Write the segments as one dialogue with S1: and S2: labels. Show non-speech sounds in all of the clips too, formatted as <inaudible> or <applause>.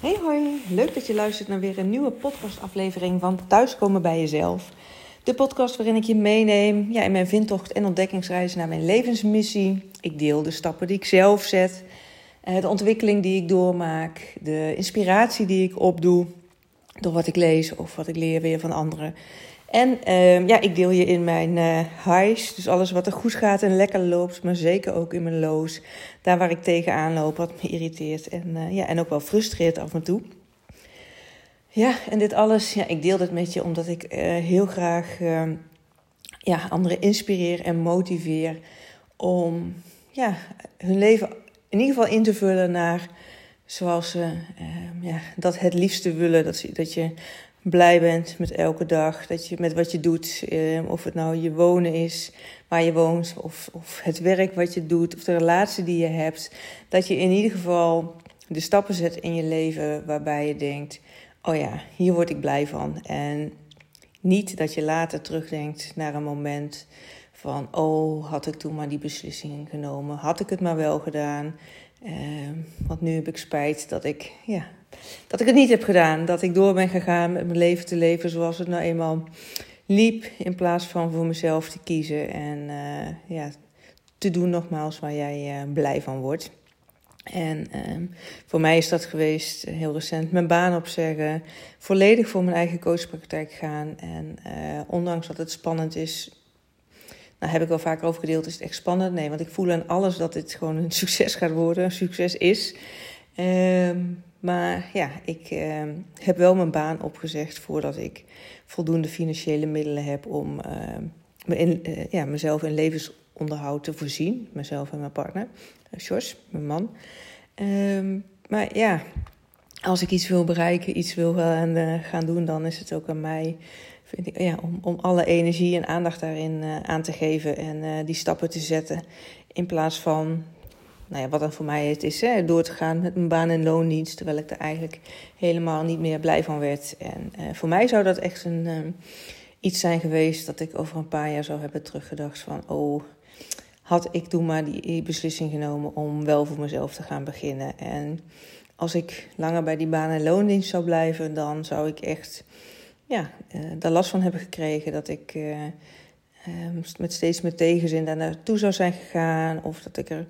S1: Hey hoi, leuk dat je luistert naar weer een nieuwe podcastaflevering van Thuiskomen bij Jezelf. De podcast waarin ik je meeneem ja, in mijn vindtocht en ontdekkingsreis naar mijn levensmissie. Ik deel de stappen die ik zelf zet, eh, de ontwikkeling die ik doormaak, de inspiratie die ik opdoe door wat ik lees of wat ik leer weer van anderen. En uh, ja, ik deel je in mijn uh, highs, dus alles wat er goed gaat en lekker loopt, maar zeker ook in mijn lows. Daar waar ik tegenaan loop, wat me irriteert en, uh, ja, en ook wel frustreert af en toe. Ja, en dit alles, ja, ik deel dit met je omdat ik uh, heel graag ehm, ja, anderen inspireer en motiveer om ja, hun leven in ieder geval in te vullen naar zoals ze ehm, ja, dat het liefste willen. Dat, ze, dat je blij bent met elke dag, dat je met wat je doet, eh, of het nou je wonen is, waar je woont, of, of het werk wat je doet, of de relatie die je hebt, dat je in ieder geval de stappen zet in je leven waarbij je denkt, oh ja, hier word ik blij van. En niet dat je later terugdenkt naar een moment van, oh, had ik toen maar die beslissingen genomen, had ik het maar wel gedaan. Uh, want nu heb ik spijt dat ik ja, dat ik het niet heb gedaan. Dat ik door ben gegaan met mijn leven te leven zoals het nou eenmaal liep. In plaats van voor mezelf te kiezen. En uh, ja, te doen nogmaals waar jij uh, blij van wordt. En uh, voor mij is dat geweest eh, heel recent mijn baan opzeggen. Volledig voor mijn eigen coachpraktijk gaan. En ondanks dat het spannend is, nou, heb ik wel vaker over gedeeld, is het echt spannend? Nee, want ik voel aan alles dat dit gewoon een <laughs> succes gaat worden, een succes is. Um, maar ja, ik uh, heb wel mijn baan opgezegd voordat ik voldoende financiële middelen heb om uh, me in, uh, ja, mezelf in levensonderhoud te voorzien. Mezelf en mijn partner, Jos, mijn man. Um, maar ja, als ik iets wil bereiken, iets wil gaan, gaan doen, dan is het ook aan mij vind ik, ja, om, om alle energie en aandacht daarin aan te geven en die stappen te zetten. In plaats van nou ja, wat dan voor mij het is, hè, door te gaan met mijn baan- en loondienst, terwijl ik er eigenlijk helemaal niet meer blij van werd. En uh, voor mij zou dat echt een, uh, iets zijn geweest dat ik over een paar jaar zou hebben teruggedacht van, oh, had ik toen maar die beslissing genomen om wel voor mezelf te gaan beginnen. En als ik langer bij die baan- en loondienst zou blijven, dan zou ik echt ja, uh, last van hebben gekregen dat ik met steeds meer tegenzin daar naartoe zou zijn gegaan. Of dat ik er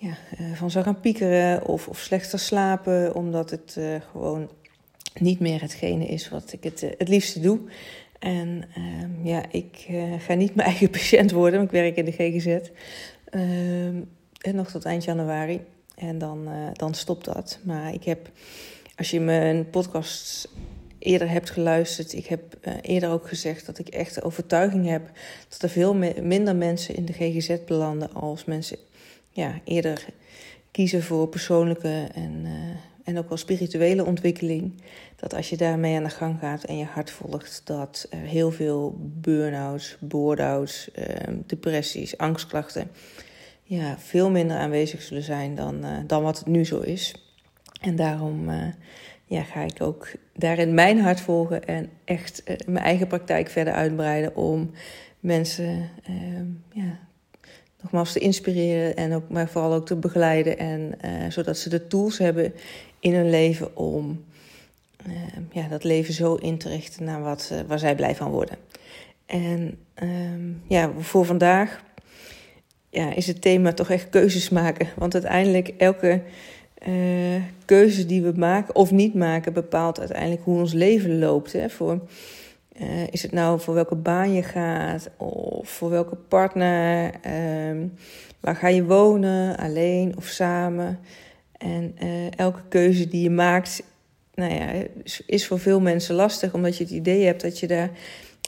S1: ja, uh, van zou gaan piekeren of, of slechter slapen, omdat het uh, gewoon niet meer hetgene is wat ik het, uh, het liefste doe. En ehm, ja, ik ga niet mijn <laughs> eigen patiënt worden, want ik werk in de GGZ. Ehm, en nog tot eind januari. En dan, dan stopt dat. Maar ik heb, als je mijn podcast eerder hebt geluisterd, ik heb eerder ook gezegd dat ik echt de overtuiging heb dat er veel minder mensen in de GGZ belanden als mensen ja, eerder kiezen voor persoonlijke en, uh, en ook wel spirituele ontwikkeling. Dat als je daarmee aan de gang gaat en je hart volgt, dat heel veel burn-outs, board-outs, uh, depressies, angstklachten ja, veel minder aanwezig zullen zijn dan, uh, dan wat het nu zo is. En daarom ja, ga ik ook daarin mijn hart volgen en echt mijn eigen praktijk verder uitbreiden om mensen ehm, ja, nogmaals te inspireren en ook, maar vooral ook te begeleiden. En, uh, zodat ze de tools hebben in hun leven om uh, ja, dat leven zo in te richten naar wat, uh, waar zij blij van worden. En um, ja, voor vandaag ja, is het thema toch echt keuzes maken. Want uiteindelijk elke keuze die we maken of niet maken bepaalt uiteindelijk hoe ons leven loopt. Hè, voor uh, is het nou voor welke baan je gaat of voor welke partner? Um, waar ga je wonen, alleen of samen? En uh, elke keuze die je maakt, nou ja, is voor veel mensen lastig, omdat je het idee hebt dat je daar,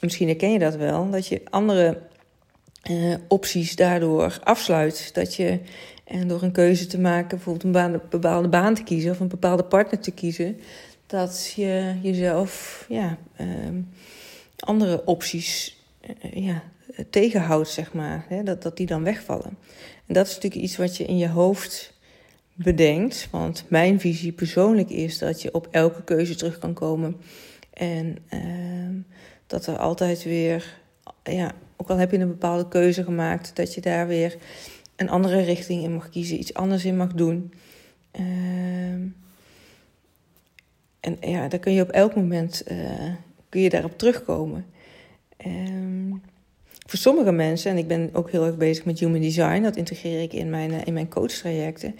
S1: misschien herken je dat wel, dat je andere uh, opties daardoor afsluit. Dat je en door een keuze te maken, bijvoorbeeld een bepaalde baan te kiezen of een bepaalde partner te kiezen, dat je jezelf ja, uh, andere opties uh, ja, tegenhoudt, zeg maar. Hè, dat, dat die dan wegvallen. En dat is natuurlijk iets wat je in je hoofd bedenkt. Want mijn visie persoonlijk is dat je op elke keuze terug kan komen. En uh, dat er altijd weer, ja, ook al heb je een bepaalde keuze gemaakt, dat je daar weer een andere richting in mag kiezen, iets anders in mag doen. Uh, en ja, daar kun je op elk moment uh, kun je daarop terugkomen. Um, voor sommige mensen, en ik ben ook heel erg bezig met human design, dat integreer ik in mijn, in mijn coachtrajecten,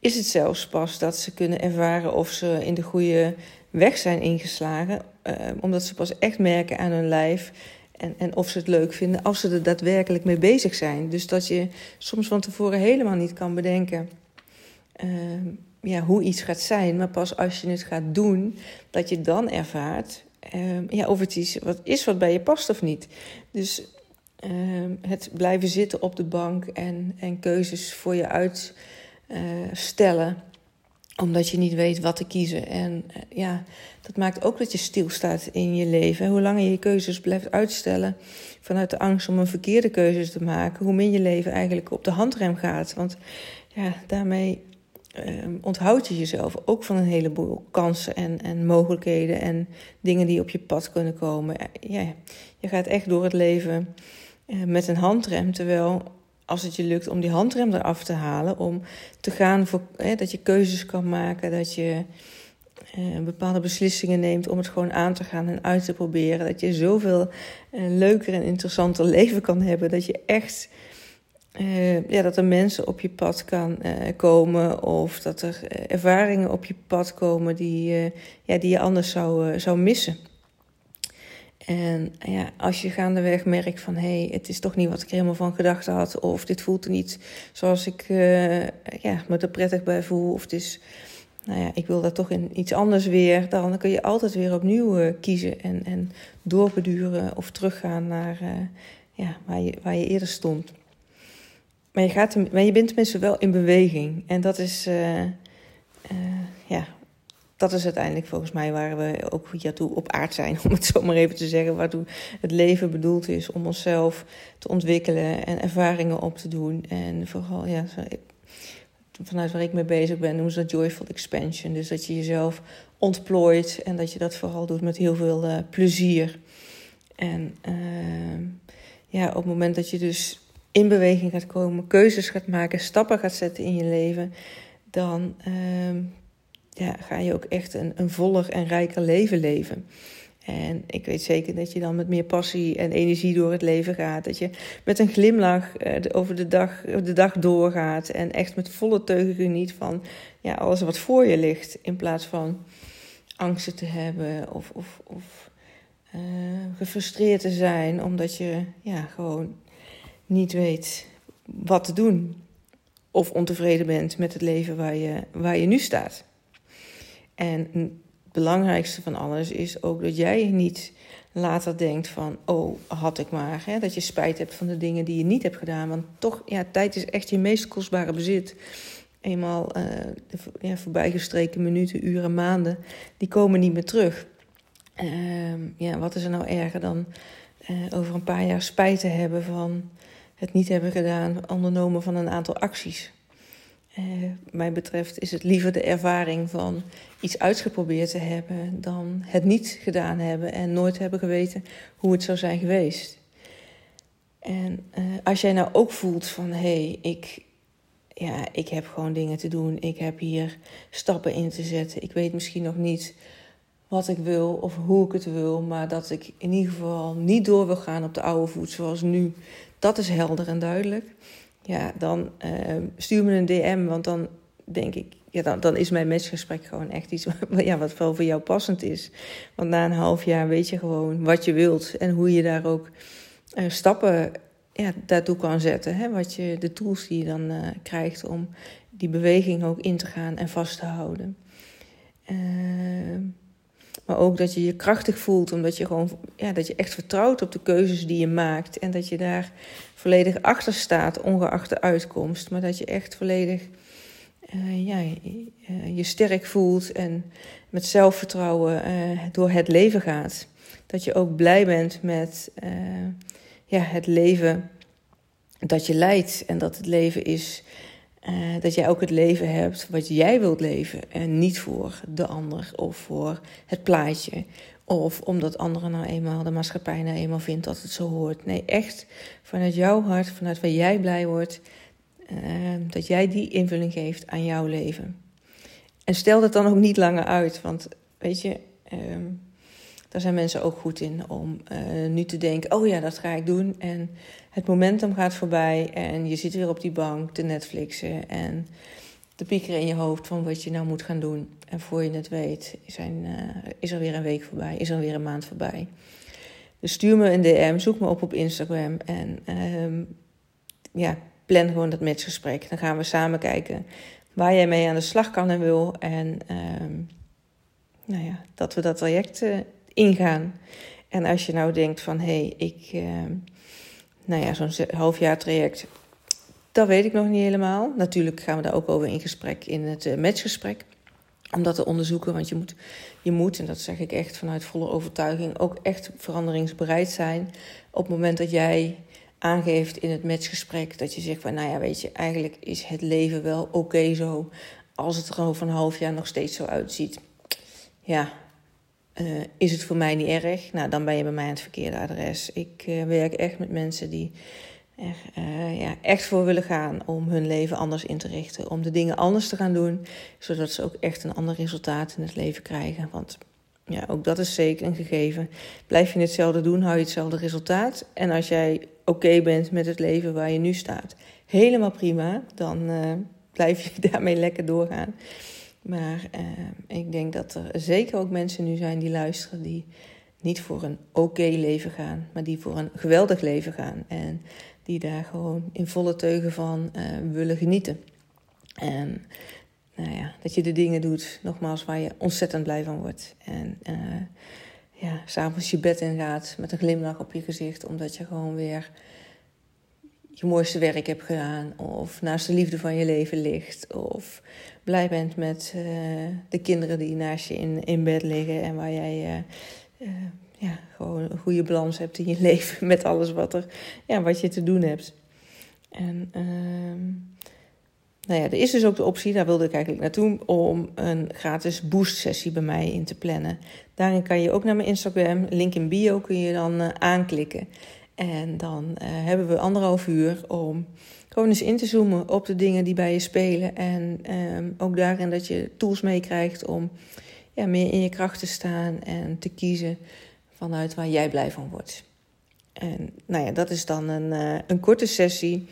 S1: is het zelfs pas dat ze kunnen ervaren of ze in de goede weg zijn ingeslagen, uh, omdat ze pas echt merken aan hun lijf en, en of ze het leuk vinden als ze er daadwerkelijk mee bezig zijn. Dus dat je soms van tevoren helemaal niet kan bedenken uh, ja, hoe iets gaat zijn, maar pas als je het gaat doen, dat je dan ervaart uh, ja, of het is wat, is wat bij je past of niet. Dus het blijven zitten op de bank en, en keuzes voor je uitstellen omdat je niet weet wat te kiezen. En eh, ja, dat maakt ook dat je stilstaat in je leven. Hoe langer je je keuzes blijft uitstellen vanuit de angst om een verkeerde keuze te maken, hoe meer je leven eigenlijk op de handrem gaat. Want ja, daarmee uh, onthoud je jezelf ook van een heleboel kansen en, en mogelijkheden en dingen die op je pad kunnen komen. Ja, je gaat echt door het leven uh, met een handrem, terwijl als het je lukt om die handrem eraf te halen, om te gaan voor hè, dat je keuzes kan maken, dat je bepaalde beslissingen neemt om het gewoon aan te gaan en uit te proberen. Dat je zoveel leuker en interessanter <laughs> leven kan hebben. Dat je echt, uh, ja, dat er mensen op je pad kan komen of dat er ervaringen op je pad komen die, ja, die je anders zou, zou missen. En ja, als je gaandeweg merkt van hé, hey, het is toch niet wat ik er helemaal van gedacht had, of dit voelt er niet zoals ik ja, me er prettig bij voel, of het is, nou ja, ik wil dat toch in iets anders weer, dan kun je altijd weer opnieuw kiezen en, en doorbeduren of teruggaan naar ja, waar, je, waar je eerder stond. Maar je, gaat, maar je bent tenminste wel in beweging en dat is ja, dat is uiteindelijk volgens mij waar we ook toe op aard zijn, <laughs> om het zo maar even te zeggen. Waartoe het leven bedoeld is om onszelf te ontwikkelen en ervaringen op te doen. En vooral, ja, vanuit waar ik mee bezig ben, noemen ze dat joyful expansion. Dus dat je jezelf ontplooit en dat je dat vooral doet met heel veel uh, plezier. En ja, op het moment dat je dus in beweging gaat komen, keuzes gaat maken, stappen gaat zetten in je leven, dan uh, ja, ga je ook echt een, een voller en rijker leven leven. En ik weet zeker dat je dan met meer passie en energie door het leven gaat. Dat je met een glimlach uh, over de dag, de dag doorgaat. En echt met volle teugen geniet van ja, alles wat voor je ligt. In plaats van angsten te hebben of, of, of uh, gefrustreerd te zijn. Omdat je ja, gewoon niet weet wat te doen. Of ontevreden bent met het leven waar je, waar je nu staat. En het belangrijkste van alles is ook dat jij niet later denkt van, oh, had ik maar. Hè? Dat je spijt hebt van de dingen die je niet hebt gedaan. Want toch, ja, tijd is echt je meest kostbare bezit. Eenmaal uh, de ja, voorbijgestreken minuten, uren, maanden, die komen niet meer terug. Uh, ja, wat is er nou erger dan uh, over een paar jaar spijt te hebben van het niet hebben gedaan, ondernomen van een aantal acties. Uh, mij betreft is het liever de ervaring van iets uitgeprobeerd te hebben dan het niet gedaan hebben en nooit hebben geweten hoe het zou zijn geweest. En uh, als jij nou ook voelt van hé, hey, ik, ja, ik heb gewoon dingen te doen, ik heb hier stappen in te zetten, ik weet misschien nog niet wat ik wil of hoe ik het wil, maar dat ik in ieder geval niet door wil gaan op de oude voet zoals nu, dat is helder en duidelijk ja, dan uh, stuur me een DM, want dan denk ik, ja, dan, is mijn matchgesprek gewoon echt iets <laughs> ja, wat wel voor jou passend is. Want na een half jaar weet je gewoon wat je wilt en hoe je daar ook uh, stappen ja, daartoe kan zetten. Hè? Wat je, de tools die je dan uh, krijgt om die beweging ook in te gaan en vast te houden. Ehm, maar ook dat je je krachtig voelt, omdat je gewoon ja, dat je echt vertrouwt op de keuzes die je maakt. En dat je daar volledig achter staat, ongeacht de uitkomst. Maar dat je echt volledig uh, ja, uh, je sterk voelt en met zelfvertrouwen uh, door het leven gaat. Dat je ook blij bent met ja, het leven dat je leidt. En dat het leven is uh, dat jij ook het leven hebt wat jij wilt leven. En niet voor de ander of voor het plaatje. Of omdat anderen nou eenmaal, de maatschappij nou eenmaal vindt dat het zo hoort. Nee, echt vanuit jouw hart, vanuit waar jij blij wordt. Uh, dat jij die invulling geeft aan jouw leven. En stel dat dan ook niet langer uit. Want weet je, ehm, daar zijn mensen ook goed in om uh, nu te denken: oh ja, dat ga ik doen. En het momentum gaat voorbij en je zit weer op die bank te Netflixen en te piekeren in je hoofd van wat je nou moet gaan doen. En voor je het weet, zijn, uh, is er weer een week voorbij, is er weer een maand voorbij. Dus stuur me een DM, zoek me op op Instagram en uh, ja, plan gewoon dat matchgesprek. Dan gaan we samen kijken waar jij mee aan de slag kan en wil. En uh, nou ja, dat we dat traject uh, ingaan. En als je nou denkt van hé, hey, ik, uh, nou ja, zo'n halfjaar traject, dat weet ik nog niet helemaal. Natuurlijk gaan we daar ook over in gesprek in het uh, matchgesprek. Om dat te onderzoeken, want je moet, je moet, en dat zeg ik echt vanuit volle overtuiging, ook echt veranderingsbereid zijn. Op het moment dat jij aangeeft in het matchgesprek dat je zegt van, nou ja, weet je, eigenlijk is het leven wel oké zo, als het er over een half jaar nog steeds zo uitziet. Ja, uh, is het voor mij niet erg? Nou, dan ben je bij mij aan het verkeerde adres. Ik uh, werk echt met mensen die er uh, ja, echt voor willen gaan om hun leven anders in te richten. Om de dingen anders te gaan doen, zodat ze ook echt een ander resultaat in het leven krijgen. Want ja, ook dat is zeker een gegeven. Blijf je hetzelfde doen, hou je hetzelfde resultaat. En als jij oké bent met het leven waar je nu staat, helemaal prima, dan blijf je <laughs> daarmee lekker doorgaan. Maar uh, ik denk dat er zeker ook mensen nu zijn die luisteren die niet voor een oké leven gaan, maar die voor een geweldig leven gaan. En die daar gewoon in volle teugen van uh, willen genieten. En nou ja, dat je de dingen doet, nogmaals, waar je ontzettend blij van wordt. En uh, ja, s'avonds je bed in gaat met een glimlach op je gezicht, omdat je gewoon weer je mooiste werk hebt gedaan. Of naast de liefde van je leven ligt. Of blij bent met uh, de kinderen die naast je in, in bed liggen. En waar jij uh, uh, ja, gewoon een goede balans hebt in je <laughs> leven. Met alles wat, er, ja, wat je te doen hebt. En ehm, nou ja, er is dus ook de optie, daar wilde ik eigenlijk naartoe, om een gratis boost sessie bij mij in te plannen. Daarin kan je ook naar mijn Instagram, link in bio, kun je dan aanklikken. En dan uh, hebben we anderhalf uur om gewoon eens in te zoomen op de dingen die bij je spelen. En um, ook daarin dat je tools meekrijgt om ja, meer in je kracht te staan en te kiezen vanuit waar jij blij van wordt. En nou ja, dat is dan een, uh, een korte sessie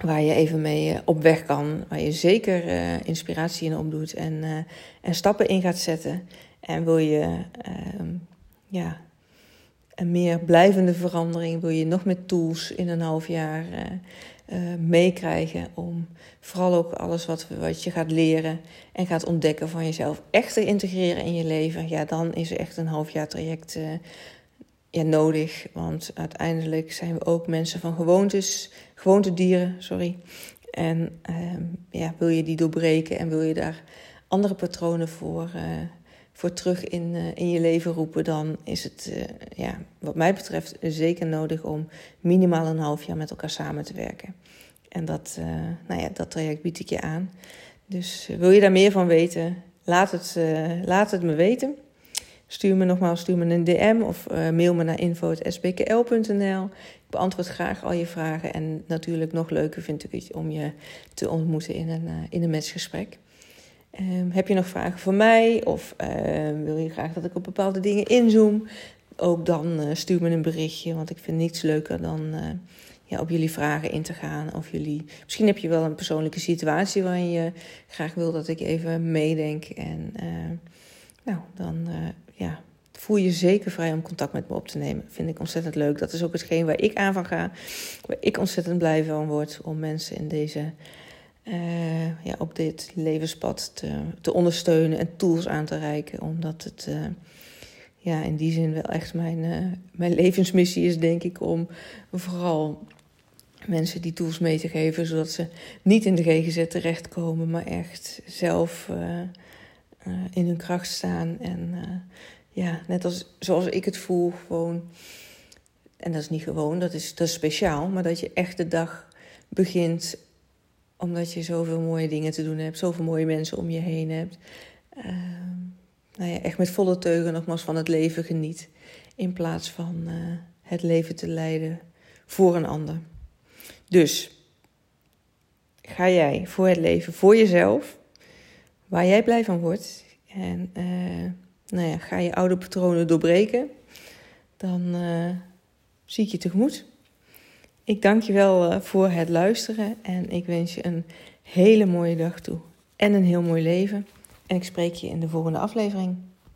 S1: waar je even mee uh, op weg kan. Waar je zeker inspiratie in opdoet en, en stappen in gaat zetten. En wil je ehm, ja, een meer blijvende verandering, wil je nog meer tools in een half jaar uh, meekrijgen om vooral ook alles wat, wat je gaat leren en gaat ontdekken van jezelf echt te integreren in je leven, ja, dan is echt een half jaar traject uh, ja, nodig. Want uiteindelijk zijn we ook mensen van gewoontes, gewoontedieren, sorry. En ehm, ja, wil je die doorbreken en wil je daar andere patronen voor voor terug in, uh, in je leven roepen, dan is het, uh, ja, wat mij betreft, zeker nodig om minimaal een half jaar met elkaar samen te werken. En dat, uh, nou ja, dat traject bied ik je aan. Dus wil je daar meer van weten, laat het, laat het me weten. Stuur me nogmaals stuur me een DM of mail me naar info.sbkl.nl. Ik beantwoord graag al je vragen. En natuurlijk nog leuker vind ik het om je te ontmoeten in een, in een matchgesprek. Um, heb je nog vragen voor mij? Of uh, wil je graag dat ik op bepaalde dingen inzoom? Ook dan uh, stuur me een berichtje, want ik vind niets leuker dan uh, ja, op jullie vragen in te gaan. Of jullie, misschien heb je wel een persoonlijke situatie waarin je graag wil dat ik even meedenk. En nou, dan ja, voel je zeker vrij om contact met me op te nemen. Vind ik ontzettend leuk. Dat is ook hetgeen waar ik aan van ga. Waar ik ontzettend blij van word om mensen in deze uh, ja, op dit levenspad te, te, ondersteunen en tools aan te reiken. Omdat het uh, ja, in die zin wel echt mijn, uh, mijn levensmissie is, denk ik, om vooral mensen die tools mee te geven, zodat ze niet in de GGZ terechtkomen, maar echt zelf in hun kracht staan. En ja, net als zoals ik het voel, gewoon. En dat is niet gewoon, dat is, dat is speciaal, maar dat je echt de dag begint omdat je zoveel mooie dingen te doen hebt, zoveel mooie mensen om je heen hebt. Uh, nou ja, echt met volle teugen nogmaals van het leven geniet. In plaats van uh, het leven te leiden voor een ander. Dus ga jij voor het leven, voor jezelf, waar jij blij van wordt. En uh, nou ja, ga je oude patronen doorbreken, dan uh, zie ik je tegemoet. Ik dank je wel uh, voor het luisteren en ik wens je een hele mooie dag toe en een heel mooi leven. En ik spreek je in de volgende aflevering.